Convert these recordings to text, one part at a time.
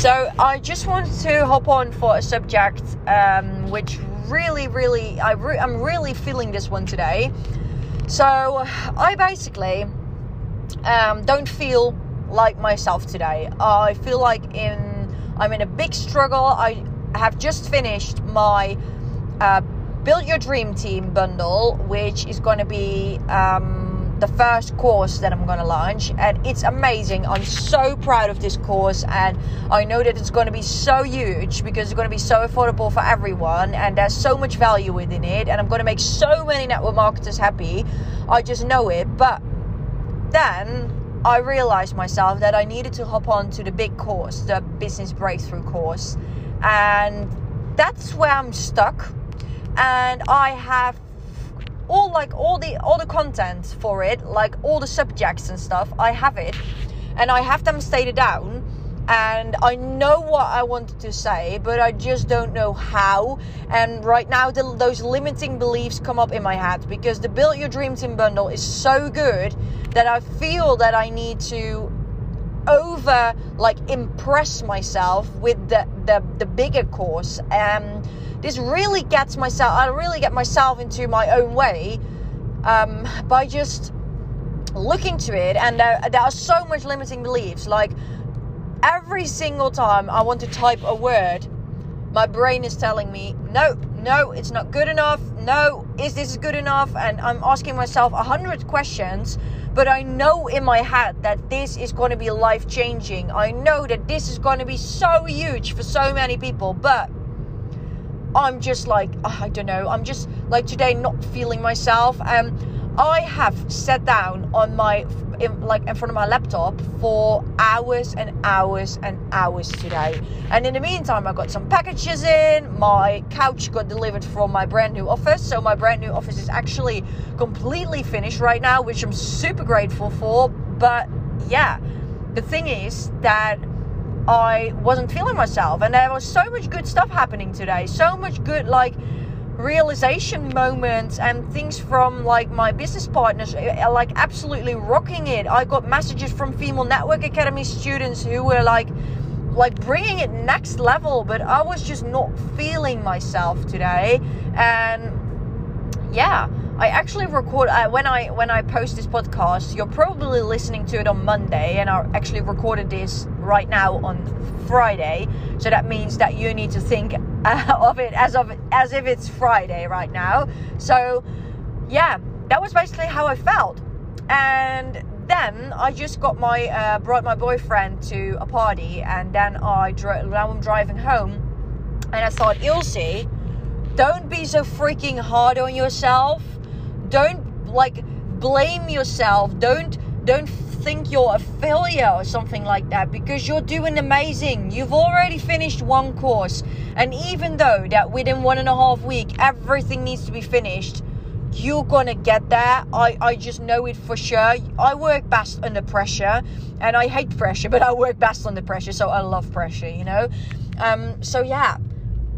So I just wanted to hop on for a subject um, which really, really, I re- I'm really feeling this one today. So I basically um, don't feel like myself today. I feel like in I'm in a big struggle. I have just finished my uh, Build Your Dream Team bundle, which is going to be. Um, the first course that I'm going to launch, and it's amazing. I'm so proud of this course, and I know that it's going to be so huge because it's going to be so affordable for everyone, and there's so much value within it, and I'm going to make so many network marketers happy. I just know it, but then I realized myself that I needed to hop on to the big course, the business breakthrough course, and that's where I'm stuck. And I have all like all the all the content for it, like all the subjects and stuff. I have it, and I have them stated down. And I know what I wanted to say, but I just don't know how. And right now, the, those limiting beliefs come up in my head because the Build Your Dream Team bundle is so good that I feel that I need to over like impress myself with the the, the bigger course. Um, this really gets myself i really get myself into my own way um, by just looking to it. And there, are so much limiting beliefs. Like every single time i want to type a word my brain is telling me no no it's not good enough. No is this good enough? And i'm asking myself a hundred questions but i know in my head that this is going to be life changing i know that this is going to be so huge for so many people but I'm just like, I don't know, I'm just like today not feeling myself. Um, I have sat down on my, in, like in front of my laptop for hours and hours and hours today. And in the meantime, I got some packages in. My couch got delivered from my brand new office. So my brand new office is actually completely finished right now, which I'm super grateful for. But yeah, the thing is that I wasn't feeling myself. And there was so much good stuff happening today. So much good, like, realization moments and things from like my business partners eh, eh, like absolutely rocking it i got messages from female network academy students who were like like bringing it next level but i was just not feeling myself today and yeah I actually record uh, when I when I post this podcast. You're probably listening to it on Monday, and I actually recorded this right now on Friday. So that means that you need to think uh, of it as of as if it's Friday right now. So yeah, that was basically how I felt, and then I just got my uh, brought my boyfriend to a party, and then I dro- now I'm driving home, and I thought, Ilse, don't be so freaking hard on yourself don't like blame yourself don't don't think you're a failure or something like that because you're doing amazing. You've already finished one course. And even though that within one and a half week everything needs to be finished you're gonna get there. I, I just know it for sure. I work best under pressure and i hate pressure but i work best under pressure so i love pressure you know? Um so yeah.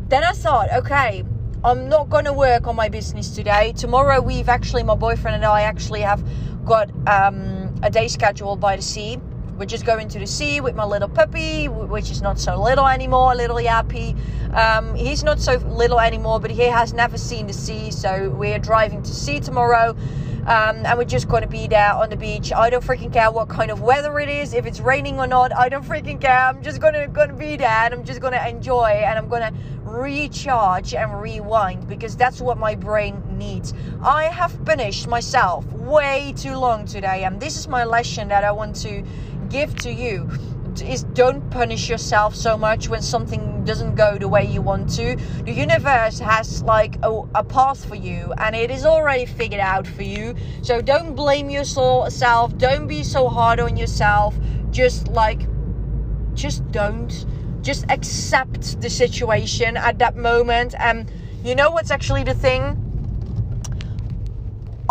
Then i thought okay I'm not to work on my business today. Tomorrow, we've actually, my boyfriend and I actually have got um, a day scheduled by the sea. We're just going to the sea with my little puppy, which is not so little anymore, a little Yappy. Um, he's not so little anymore, but he has never seen the sea. So we're driving to sea tomorrow. Um, and we're just going to be there on the beach. I don't freaking care what kind of weather it is, if it's raining or not. I don't freaking care. I'm just gonna gonna be there, and I'm just gonna enjoy, and I'm gonna recharge and rewind because that's what my brain needs. I have punished myself way too long today, and this is my lesson that I want to give to you is don't punish yourself so much when something doesn't go the way you want to. The universe has like a, a, path for you and it is already figured out for you. So don't blame yourself. Don't be so hard on yourself. Just like, just don't. Just accept the situation at that moment. And you know what's actually the thing?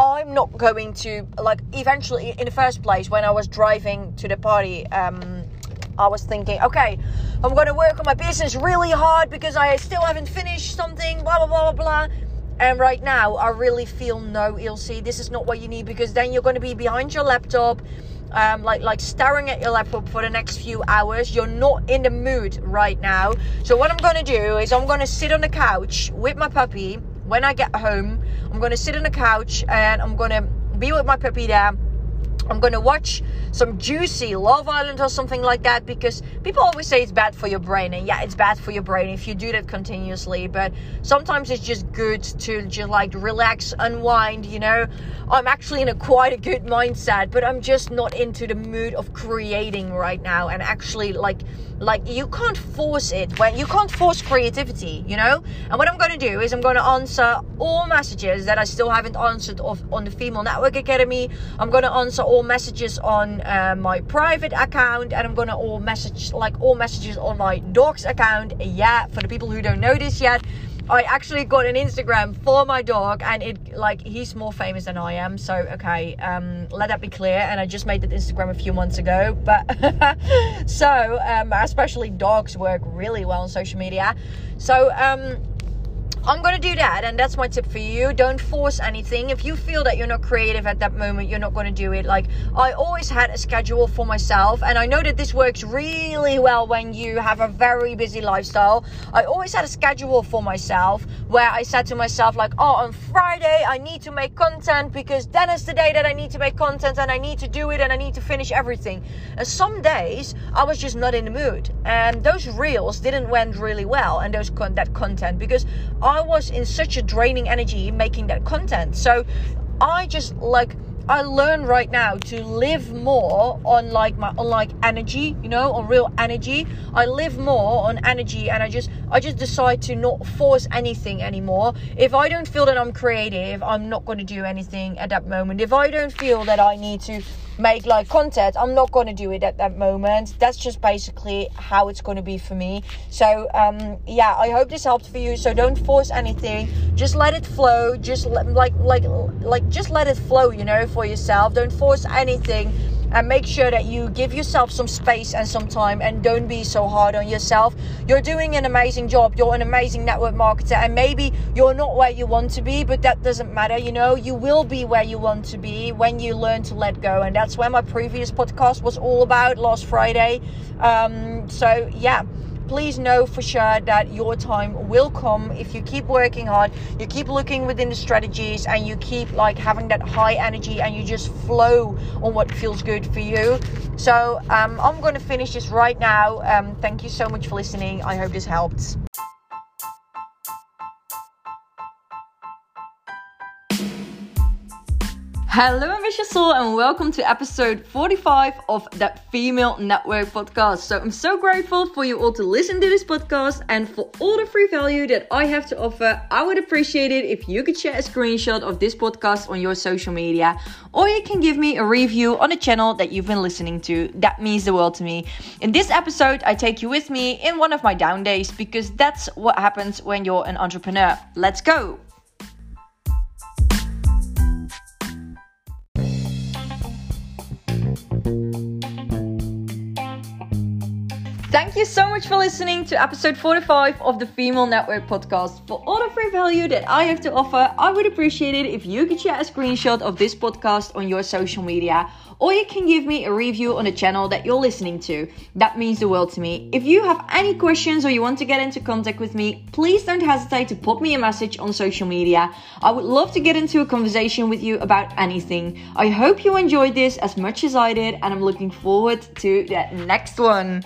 I'm not going to like eventually in the first place when I was driving to the party um I was thinking, okay, I'm going to work on my business really hard because I still haven't finished something, blah, blah, blah, blah, blah. And right now, I really feel no, Ilse, this is not what you need because then you're going to be behind your laptop um, like like staring at your laptop for the next few hours. You're not in the mood right now. So what I'm gonna do is I'm gonna sit on the couch with my puppy when I get home. I'm gonna sit on the couch and I'm gonna be with my puppy there I'm gonna watch some juicy Love Island or something like that because people always say it's bad for your brain, and yeah, it's bad for your brain if you do that continuously. But sometimes it's just good to just like relax, unwind. You know, I'm actually in a quite a good mindset, but I'm just not into the mood of creating right now, and actually like like you can't force it when you can't force creativity you know and what i'm going to do is i'm going to answer all messages that i still haven't answered on the female network academy i'm going to answer all messages on uh, my private account and i'm to all message like all messages on my dogs account yeah for the people who don't know this yet I actually got an Instagram for my dog, and it like he's more famous than I am. So okay, um, let that be clear. And I just made that Instagram a few months ago, but so um, especially dogs work really well on social media. So um, I'm going to do that, and that's my tip for you. Don't force anything. If you feel that you're not creative at that moment, you're not going to do it. Like, I always had a schedule for myself, and I know that this works really well when you have a very busy lifestyle. I always had a schedule for myself where I said to myself, like, oh, on Friday, I need to make content because then is the day that I need to make content and I need to do it and I need to finish everything. And some days, I was just not in the mood, and those reels didn't went really well, and those con- that content because I was in such a draining energy making that content. So I just like I learn right now to live more on like my on like energy, you know, on real energy. I live more on energy and I just I just decide to not force anything anymore. If I don't feel that I'm creative, I'm not going to do anything at that moment. If I don't feel that I need to make like content i'm not going to do it at that moment. That's just basically how it's going to be for me. So um yeah i hope this helped for you so don't force anything. Just let it flow. Just like like like just let it flow you know for yourself. Don't force anything and make sure that you give yourself some space and some time and don't be so hard on yourself. You're doing an amazing job. You're an amazing network marketer and maybe you're not where you want to be, but that doesn't matter. You know, you will be where you want to be when you learn to let go. And that's where my previous podcast was all about last Friday. Um, so, yeah please know for sure that your time will come. If you keep working hard you keep looking within the strategies and you keep like having that high energy and you just flow on what feels good for you. So um, i'm going to finish this right now. Um, thank you so much for listening. I hope this helped Hello, ambitious soul, and welcome to episode 45 of that Female Network podcast. So, I'm so grateful for you all to listen to this podcast and for all the free value that I have to offer. I would appreciate it if you could share a screenshot of this podcast on your social media, or you can give me a review on the channel that you've been listening to. That means the world to me. In this episode, I take you with me in one of my down days because that's what happens when you're an entrepreneur. Let's go. Thank you so much for listening to episode 45 of the Female Network podcast. For all the free value that I have to offer, I would appreciate it if you could share a screenshot of this podcast on your social media, or you can give me a review on the channel that you're listening to. That means the world to me. If you have any questions or you want to get into contact with me, please don't hesitate to pop me a message on social media. I would love to get into a conversation with you about anything. I hope you enjoyed this as much as I did, and I'm looking forward to the next one.